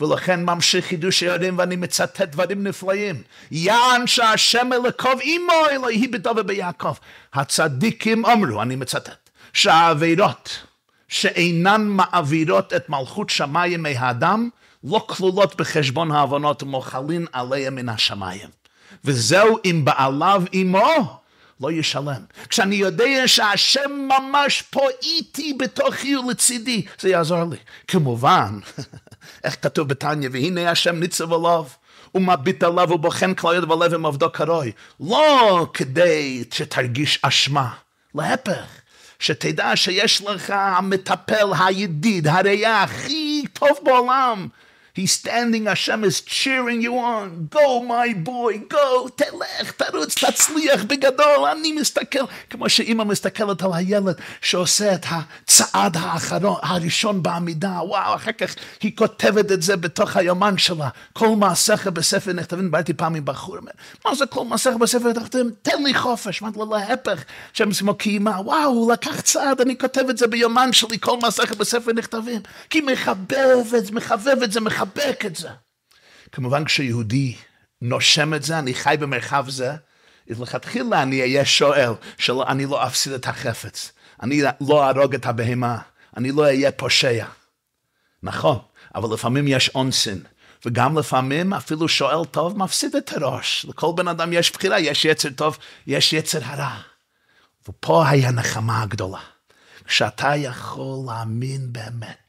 ולכן ממשיך חידוש הירים ואני מצטט דברים נפלאים. יען שהשם אלוקוב עמו אלוהי הביט אבן ביעקב. הצדיקים אמרו, אני מצטט, שהעבירות שאינן מעבירות את מלכות שמיים מהאדם, לא כלולות בחשבון העוונות ומוחלין עליהם מן השמיים. וזהו אם בעליו עמו לא ישלם. כשאני יודע שהשם ממש פה איתי בתוכי ולצידי, זה יעזור לי. כמובן, <laughs> איך כתוב בתניא, והנה השם ניצב עליו. ומביט עליו ובוחן כלל יד בלב עם עבדו קרוי. לא כדי שתרגיש אשמה, להפך, שתדע שיש לך המטפל, הידיד, הראייה הכי טוב בעולם. He's standing, Hashem is cheering you on. Go, my boy, go, תלך, תרוץ. תצליח בגדול, אני מסתכל, כמו שאימא מסתכלת על הילד שעושה את הצעד האחרון, הראשון בעמידה, וואו, אחר כך היא כותבת את זה בתוך היומן שלה, כל מעשיך בספר נכתבים, דיברתי פעם עם בחור, מה זה כל מעשיך בספר נכתבים? תן לי חופש, אמרתי לו להפך, שם עצמו קיימה, וואו, הוא לקח צעד, אני כותב את זה ביומן שלי, כל מעשיך בספר נכתבים, כי מחבב את זה, מחבב את זה, מחבק את זה. כמובן כשיהודי נושם את זה, אני חי במרחב זה, אז לכתחילה אני אהיה שואל, שאני לא אפסיד את החפץ, אני לא ארוג את הבהמה, אני לא אהיה פושע. נכון, אבל לפעמים יש אונסין, וגם לפעמים אפילו שואל טוב מפסיד את הראש. לכל בן אדם יש בחירה, יש יצר טוב, יש יצר הרע. ופה היה נחמה הגדולה, כשאתה יכול להאמין באמת.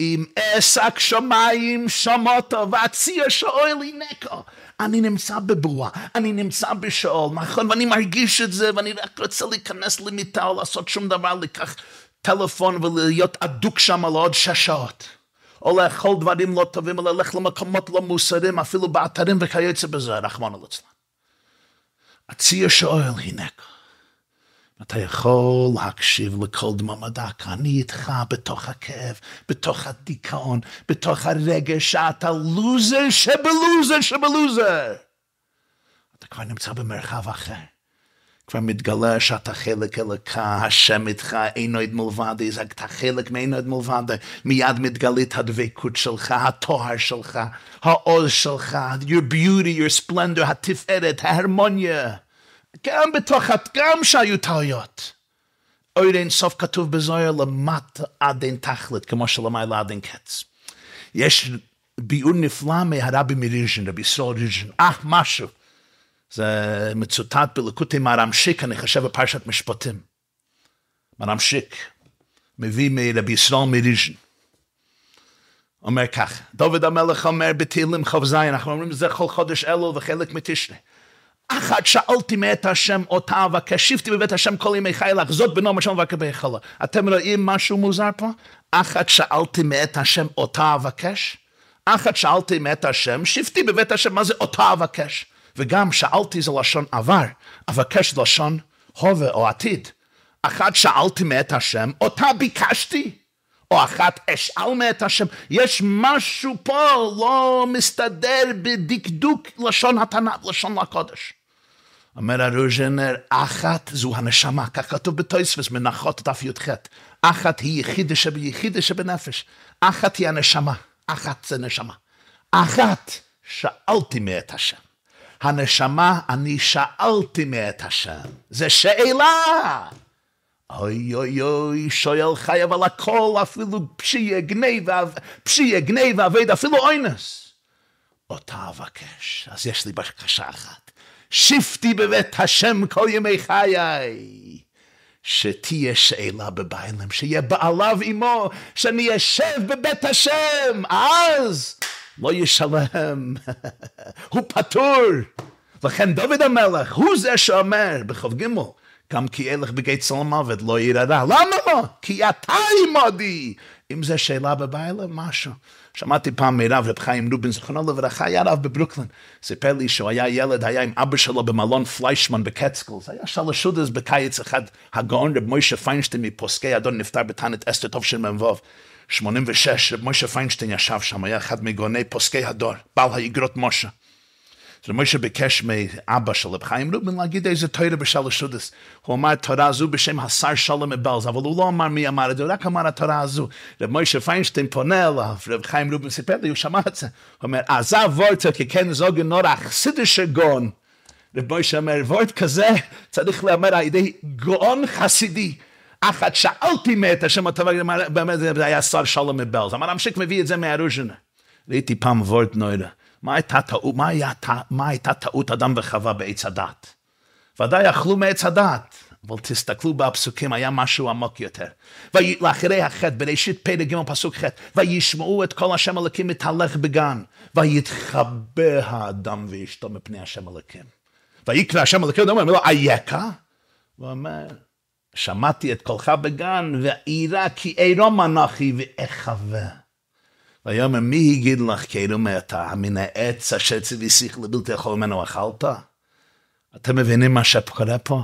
אם אסק שמיים שמותו ואציע שאול הינקו. אני נמצא בבועה, אני נמצא בשאול, נכון? ואני מרגיש את זה, ואני רק רוצה להיכנס למיטה או לעשות שום דבר, לקח טלפון ולהיות אדוק שם לעוד שש שעות. או לאכול דברים לא טובים, או ללכת למקומות לא מוסרים, אפילו באתרים וכיוצא בזה, רחמנא ליצלן. הציע שואל, הינקו. אתה יכול להקשיב לכל דממה דקה, אני איתך בתוך הכאב, בתוך הדיכאון, בתוך הרגש שאתה לוזר שבלוזר שבלוזר. אתה כבר נמצא במרחב אחר. כבר מתגלה שאתה חלק אלוקה, השם איתך, אינו עד מלבדי, אתה חלק מאינו עד מלבדי, מיד מתגלית הדבקות שלך, התואר שלך, העוז שלך, your beauty, your splendor, התפארת, ההרמוניה. גם בתוך, גם שהיו טעויות. אוי אין סוף כתוב בזוהר למטה עד אין תכלית, כמו שלמעלה עד אין קץ. יש ביאור נפלא מהרבי מריז'ן, רבי ישראל ריז'ן, אה, משהו. זה מצוטט בלקוטי מרמשיק, אני חושב בפרשת משפטים. מרמשיק מביא מרבי ישראל מריז'ן. אומר כך, דוד המלך אומר בתהילים כ"ז, אנחנו אומרים זה כל חודש אלו וחלק מתשרי. אחת שאלתי מאת השם אותה אבקש, שבתי בבית השם כל ימי חיי לחזות בנועם השם ובקבי חלה. אתם רואים משהו מוזר פה? אחת שאלתי מאת השם אותה אבקש, אחת שאלתי מאת השם, שבתי בבית השם, מה זה אותה אבקש? וגם שאלתי זה לשון עבר, אבקש לשון הווה או עתיד. אחת שאלתי מאת השם, אותה ביקשתי. או אחת אשאל מאת השם, יש משהו פה לא מסתדר בדקדוק לשון התנ"ך, לשון הקודש. אומר הרוז'נר, אחת זו הנשמה, כך כתוב בתויספס, מנחות דף י"ח. אחת היא יחידה שביחידה שבנפש. אחת היא הנשמה, אחת זה נשמה. אחת שאלתי מאת השם. הנשמה, אני שאלתי מאת השם. זה שאלה. אוי אוי אוי, שואל חייב על הכל, אפילו פשיע גניב, פשיע גניב, אבד, אפילו אוינס. אותה אבקש. אז יש לי בקשה אחת. שבתי בבית השם כל ימי חיי. שתהיה שאלה בבעלם, שיהיה בעליו עמו, שאני אשב בבית השם, אז לא ישלם, <laughs> הוא פטור. לכן דוד המלך, הוא זה שאומר בכ"ג, גם כי אלך בגית צלם מוות לא רע. למה לא? כי אתה עמדי. אם זה שאלה בבעלם, משהו. שמעתי פעם מרב רב חיים רובין, זכרונו לברכה, היה רב בברוקלין. סיפר לי שהוא היה ילד, היה עם אבא שלו במלון פליישמן בקצקלס. היה שלשודס בקיץ אחד, הגאון רב מוישה פיינשטיין מפוסקי הדור נפטר בתענית אסתר תשמ"ו. 86, רב מוישה פיינשטיין ישב שם, היה אחד מגאוני פוסקי הדור, בעל האגרות משה. אז מוישה ביקש מאבא של רב חיים רובין להגיד איזה תוירה בשלשעודעס. הוא אמר תורה הזו בשם השר שלום מבלז, אבל הוא לא אמר מי אמר את זה, הוא רק אמר התורה הזו. רב מוישה פיינשטיין פונה אליו, רב חיים רובין סיפר לי, הוא שמע את זה. הוא אומר, אזא ווארט קען זאגן נאר א חסידישער גאון. רב מוישה אומר, וורט כזה צריך לאמר על ידי גאון חסידי. אחת שאלתי מאת השם הטוב, באמת זה היה שר שלום מבלז. אמר, המשיק מביא את זה מהרוז'נה. ראיתי פעם וורט נוירה. מה הייתה טעות, מה, היה, מה הייתה טעות אדם וחווה בעץ הדת? ודאי אכלו מעץ הדת, אבל תסתכלו בפסוקים, היה משהו עמוק יותר. ולאחרי החטא, בראשית פרק ג' פסוק ח', וישמעו את כל השם אלוקים מתהלך בגן, ויתחבא האדם ואשתו מפני השם אלוקים. ויקרא השם אלוקים, אומר לו, אייכה? הוא אומר, שמעתי את קולך בגן, ואירא כי עירום אנכי ואחווה. ויאמר מי הגיד לך כאילו מעתה מן העץ אשר ציוויסיך לבלתי יכול ממנו אכלת? אתם מבינים מה שקורה פה?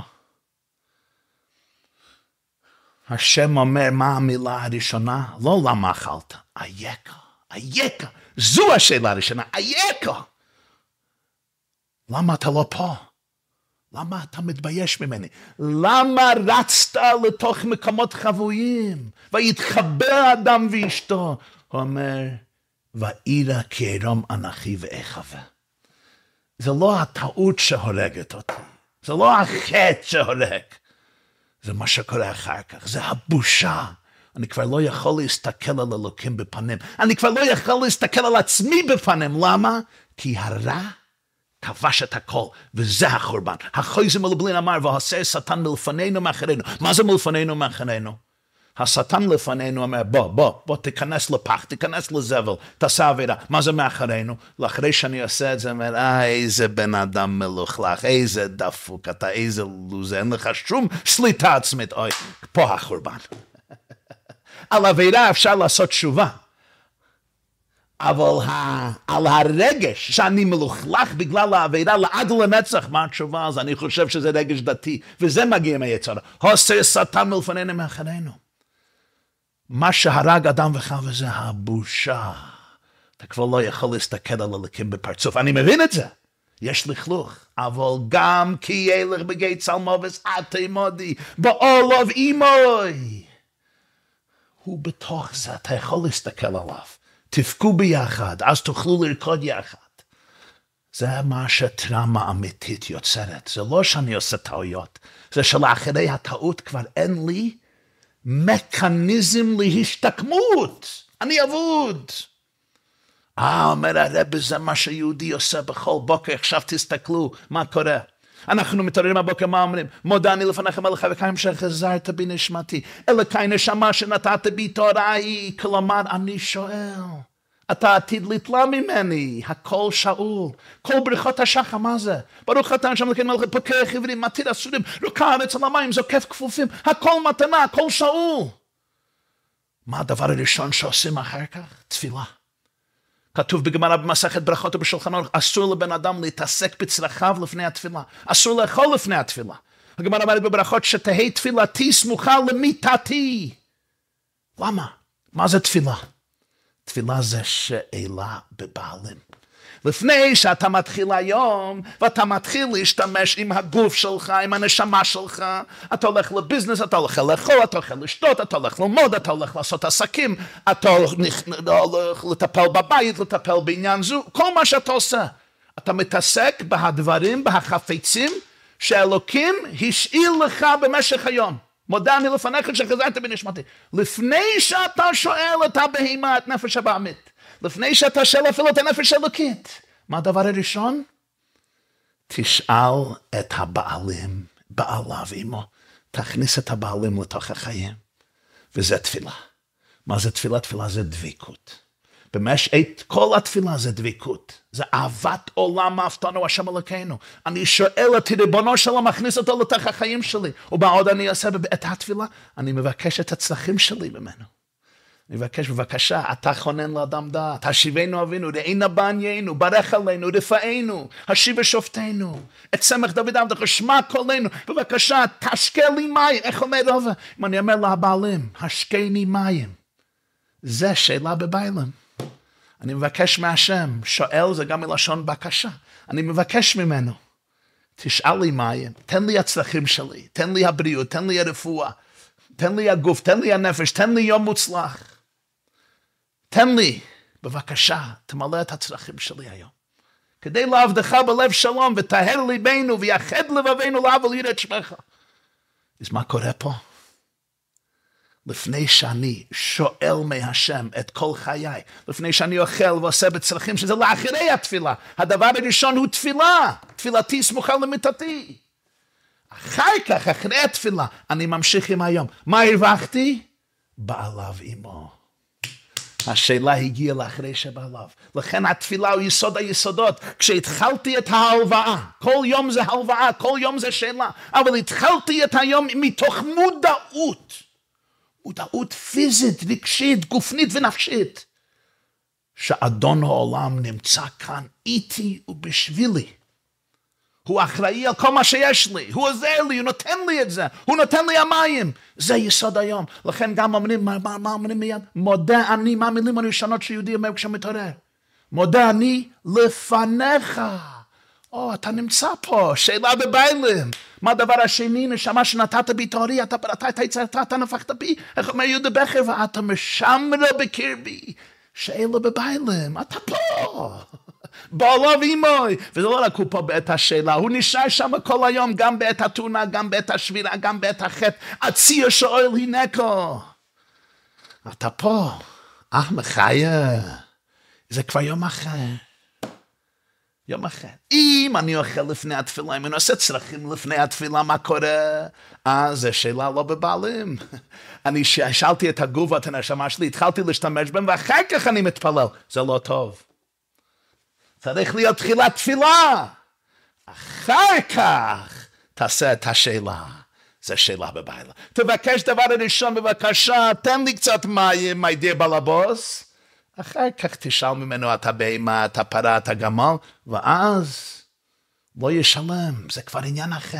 השם אומר מה המילה הראשונה? לא למה אכלת, אייכה, אייכה. זו השאלה הראשונה, אייכה. למה אתה לא פה? למה אתה מתבייש ממני? למה רצת לתוך מקומות חבויים? ויתחבר אדם ואשתו. הוא אומר, ואירא כי ארום אנכי ואחווה. זה לא הטעות שהורגת אותי, זה לא החטא שהורג, זה מה שקורה אחר כך, זה הבושה. אני כבר לא יכול להסתכל על אלוקים בפנים, אני כבר לא יכול להסתכל על עצמי בפנים, למה? כי הרע כבש את הכל, וזה החורבן. החויזם מלבלין אמר, והסר שטן מלפנינו מאחרינו. מה זה מלפנינו מאחרינו? השטן לפנינו אומר, בוא, בוא, בוא, תיכנס לפח, תיכנס לזבל, תעשה עבירה. מה זה מאחרינו? לאחרי שאני עושה את זה, אומר, אה, איזה בן אדם מלוכלך, איזה דפוק אתה, איזה לוזה, אין לך שום שליטה עצמית. אוי, פה החורבן. <laughs> על עבירה אפשר לעשות תשובה. אבל. על הרגש שאני מלוכלך בגלל העבירה לעד לנצח, מה התשובה? אז אני חושב שזה רגש דתי, וזה מגיע מהיצרה. עושה שטן מלפנינו מאחרינו. מה שהרג אדם וחווה זה הבושה. אתה כבר לא יכול להסתכל על הלקים בפרצוף. אני מבין את זה. יש לכלוך, אבל גם כי ילך בגי צלמובס תימודי, בעולוב אימוי. הוא בתוך זה, אתה יכול להסתכל עליו. תבכו ביחד, אז תוכלו לרקוד יחד. זה מה שטראומה אמיתית יוצרת. זה לא שאני עושה טעויות, זה שלאחרי הטעות כבר אין לי מכניזם להשתקמות. אני אבוד. אה, אומר הרב, זה מה שיהודי עושה בכל בוקר, עכשיו תסתכלו מה קורה. אנחנו מתעוררים הבוקר, מה אומרים? מודה אני לפניך מלך וקיים שחזרת בי נשמתי. אלוקי נשמה שנתת בי תורה היא. כלומר, אני שואל, אתה עתיד לתלה ממני, הכל שאול. כל בריכות השחר, מה זה? ברוך אתה שם לכן מלכת פוקח עברים, מתיר אסורים, רוקע הארץ על המים, זוקף כפופים, הכל מתנה, הכל שאול. מה הדבר הראשון שעושים אחר כך? תפילה. כתוב בגמרא במסכת ברכות ובשולחן ערוך, אסור לבן אדם להתעסק בצרכיו לפני התפילה. אסור לאכול לפני התפילה. הגמרא אומרת בברכות שתהא תפילתי סמוכה למיתתי. למה? מה זה תפילה? תפילה זה שאלה בבעלים. לפני שאתה מתחיל היום, ואתה מתחיל להשתמש עם הגוף שלך, עם הנשמה שלך, אתה הולך לביזנס, אתה הולך לאכול, אתה הולך לשתות, אתה הולך ללמוד, אתה הולך לעשות עסקים, אתה הולך לטפל בבית, לטפל בעניין זו, כל מה שאתה עושה. אתה מתעסק בהדברים, בהחפצים, שאלוקים השאיר לך במשך היום. מודה אני לפניך שחזרת בנשמתי. לפני שאתה שואל את הבהמה, את נפש הבעמית, לפני שאתה שואל אפילו את הנפש האלוקית, מה הדבר הראשון? תשאל את הבעלים, בעליו עמו, תכניס את הבעלים לתוך החיים, וזה תפילה. מה זה תפילה? תפילה זה דביקות. במשך כל התפילה זה דביקות. זה אהבת עולם אהבתנו השם אלוקינו. אני שואל את ריבונו שלו, מכניס אותו לתוך החיים שלי. ומה עוד אני אעשה את התפילה? אני מבקש את הצרכים שלי ממנו. אני מבקש, בבקשה, אתה כונן לאדם דעת, השיבנו אבינו, ראינה בעניינו, ברך עלינו, רפאנו, השיב ושופטנו, את סמך דוד עבדך, שמע קולנו, בבקשה, תשקה לי מים, איך אומר רוב? אם אני אומר לבעלים, השקני מים, זה שאלה בביילים. אני מבקש מהשם, שואל זה גם מלשון בקשה, אני מבקש ממנו, תשאל לי מים, תן לי הצרכים שלי, תן לי הבריאות, תן לי הרפואה, תן לי הגוף, תן לי הנפש, תן לי יום מוצלח. תן לי, בבקשה, תמלא את הצרכים שלי היום. כדי לעבדך בלב שלום, וטהר ליבנו, ויחד לבבינו לעבל יראת שמך. אז מה קורה פה? לפני שאני שואל מהשם את כל חיי, לפני שאני אוכל ועושה בצרכים, שזה לאחרי התפילה. הדבר הראשון הוא תפילה, תפילתי סמוכה למיטתי. אחר כך, אחרי התפילה, אני ממשיך עם היום. מה הרווחתי? בעליו עמו. השאלה הגיעה לאחרי שבעליו. לכן התפילה הוא יסוד היסודות. כשהתחלתי את ההלוואה, כל יום זה הלוואה, כל יום זה שאלה, אבל התחלתי את היום מתוך מודעות. מודעות פיזית, רגשית, גופנית ונפשית. שאדון העולם נמצא כאן איתי ובשבילי. הוא אחראי על כל מה שיש לי, הוא עוזר לי, הוא נותן לי את זה, הוא נותן לי המים. זה יסוד היום. לכן גם אומרים, מה, מה, מה אומרים מיד? מודה אני, מה המילים הראשונות שיהודי אומר כשהוא מתעורר? מודה אני לפניך. או, אתה נמצא פה, שאלה בביילים. מה הדבר השני, נשמה שנתת בי תאורי, אתה בראת את היצרתה, אתה נפחת בי, איך אומר יהודה בכר, ואתה משמרה בקרבי. שאלה בביילים, אתה פה. בעולו ואימוי. וזה לא רק הוא פה בעת השאלה, הוא נשאר שם כל היום, גם בעת התאונה, גם בעת השבירה, גם בעת החטא. הציר שואל הנקו. אתה פה, אה, מחיה. זה כבר יום אחר. יום אחר. אם אני אוכל לפני התפילה, אם אני עושה צרכים לפני התפילה, מה קורה? אה, זו שאלה לא בבעלים. <laughs> אני שאלתי את הגובות הנשמה שלי, התחלתי להשתמש בהם, ואחר כך אני מתפלל. זה לא טוב. צריך להיות תחילת תפילה. אחר כך תעשה את השאלה. זו שאלה בבעלה. תבקש דבר ראשון, בבקשה, תן לי קצת מים, my dear בלבוס. אחר כך תשאל ממנו את הבהמה, את הפרה, את הגמל, ואז לא ישלם, זה כבר עניין אחר.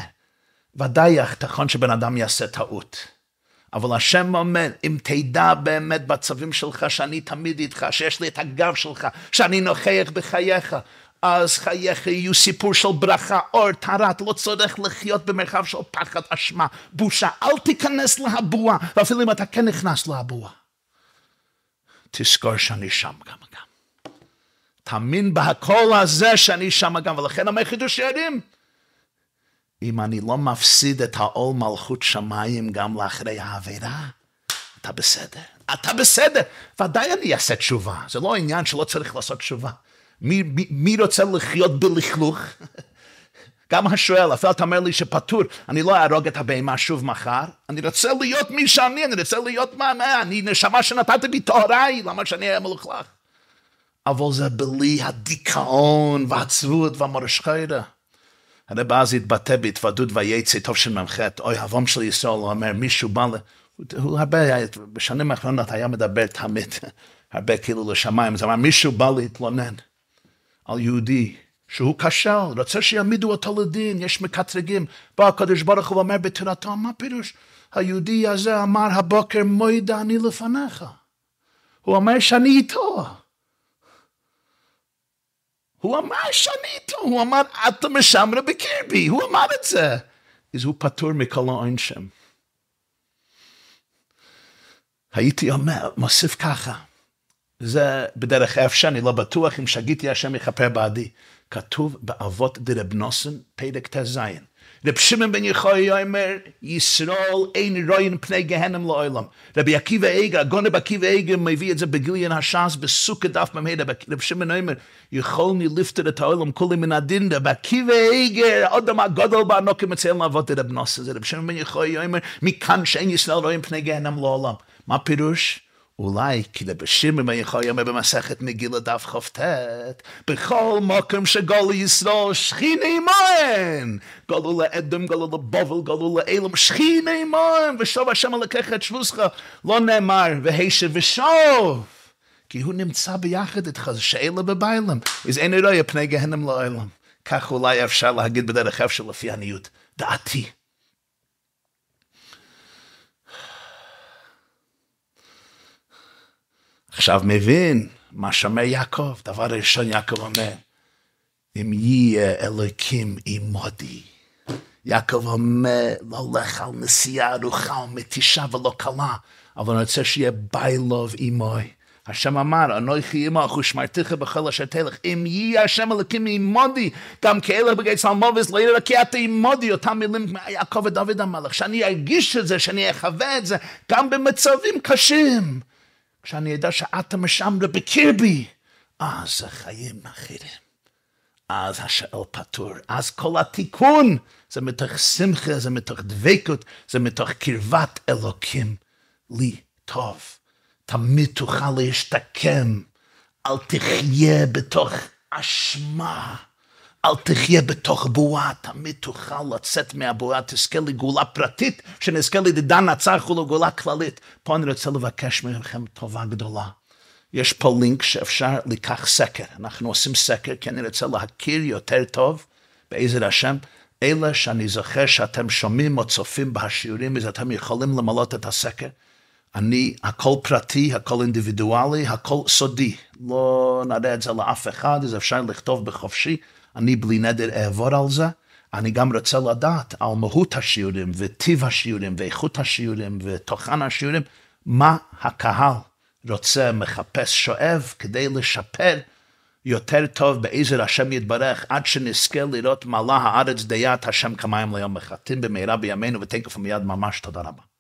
ודאי נכון שבן אדם יעשה טעות. אבל השם אומר, אם תדע באמת בצווים שלך שאני תמיד איתך, שיש לי את הגב שלך, שאני נוכח בחייך, אז חייך יהיו סיפור של ברכה, אור, טהרה, אתה לא צריך לחיות במרחב של פחד, אשמה, בושה. אל תיכנס להבועה, ואפילו אם אתה כן נכנס להבועה. תזכור שאני שם גם גם. תאמין בהכל הזה שאני שם גם, ולכן אומר חידוש יעדים. אם אני לא מפסיד את העול מלכות שמיים גם לאחרי העבירה, אתה בסדר. אתה בסדר. ודאי אני אעשה תשובה. זה לא עניין שלא צריך לעשות תשובה. מי, מי, מי רוצה לחיות בלכלוך? <laughs> גם השואל, אפילו אתה אומר לי שפטור, אני לא אהרוג את הבהמה שוב מחר, אני רוצה להיות מי שאני, אני רוצה להיות מה, מה, אני נשמה שנתת בי טהוריי, למה שאני אהיה מלוכלך? אבל זה בלי הדיכאון והעצבות והמורשכיירה. הרב אז התבטא בהתוודות ויצא טוב של מ"ח, אוי אבום של ישראל, הוא אומר, מישהו בא, הוא הרבה, בשנים האחרונות היה מדבר תמיד, <laughs> הרבה כאילו לשמיים, זה אמר, מישהו בא להתלונן על יהודי שהוא כשל, רוצה שיעמידו אותו לדין, יש מקטרגים. בא הקדוש ברוך הוא ואומר בתורתו, מה פירוש? היהודי הזה אמר הבוקר, מוידה אני לפניך. הוא אומר שאני איתו. הוא אמר שאני איתו, הוא אמר, אתה משמרה בקרבי, הוא אמר את זה. אז הוא פטור מכל העונשם. הייתי אומר, מוסיף ככה, זה בדרך אף שאני לא בטוח אם שגיתי השם יכפר בעדי. כתוב באבות דרב נוסן, פרק ט"ז. רב שמעון בן יחוי אומר, ישראל אין רואים פני גהנם לעולם. רבי עקיבא איגר, הגון רבי עקיבא איגר מביא את זה בגיליון הש"ס בסוכה דף מ"ה, רב שמעון אומר, יכולני לפטר את העולם כולי מן הדין, רבי עקיבא איגר, אדם הגדול באנוקים מציין לעבוד רב נוסן. רב שמעון בן יחוי אומר, מכאן שאין ישראל רואים פני גהנם לעולם. מה פירוש? אולי כי לבשירים יכול אומר במסכת מגילה דף כ"ט, בכל מקום שגולו ישראל שכיני מים, גולו לאדם, גולו לבובל, גולו לאלם, שכיני מים, ושוב השם לקח את שבוסך, לא נאמר, והשב ושוב. כי הוא נמצא ביחד איתך, זה שאלה בביילם, אז אין אירוע פני גהנם לעולם. כך אולי אפשר להגיד בדרך אפשר לפי עניות. דעתי. עכשיו מבין מה שאומר יעקב, דבר ראשון יעקב אומר, אם יהיה אלוקים עמודי. יעקב אומר, לא לך על נסיעה ארוכה ומתישה ולא קלה, אבל אני רוצה שיהיה ביילוב עמוי. השם אמר, אנוכי עמך ושמרתיך בכל אשר תלך. אם יהיה השם אלוקים עמודי, גם כאלה בגי צלמובס, לא כי אתה עמודי, אותם מילים יעקב ודוד המלך, שאני ארגיש את זה, שאני אחווה את זה, גם במצבים קשים. כשאני יודע שאתה משמרה בקרבי, אז החיים אחרים. אז השאל פטור, אז כל התיקון זה מתוך שמחה, זה מתוך דבקות, זה מתוך קרבת אלוקים לי טוב. תמיד תוכל להשתקם, אל תחיה בתוך אשמה. אל תחיה בתוך בועה, תמיד תוכל לצאת מהבועה, תזכה לגאולה פרטית, שנזכה לדידה נצח ולגאולה כללית. פה אני רוצה לבקש מכם טובה גדולה. יש פה לינק שאפשר לקח סקר, אנחנו עושים סקר כי אני רוצה להכיר יותר טוב בעזר השם. אלה שאני זוכר שאתם שומעים או צופים בשיעורים, אז אתם יכולים למלות את הסקר. אני, הכל פרטי, הכל אינדיבידואלי, הכל סודי. לא נראה את זה לאף אחד, אז אפשר לכתוב בחופשי. אני בלי נדר אעבור על זה. אני גם רוצה לדעת על מהות השיעורים, וטיב השיעורים, ואיכות השיעורים, ותוכן השיעורים, מה הקהל רוצה, מחפש, שואב, כדי לשפר יותר טוב בעזר השם יתברך, עד שנזכה לראות מעלה הארץ דיית השם כמים ליום מחטאים במהרה בימינו, ותקף מיד ממש, תודה רבה.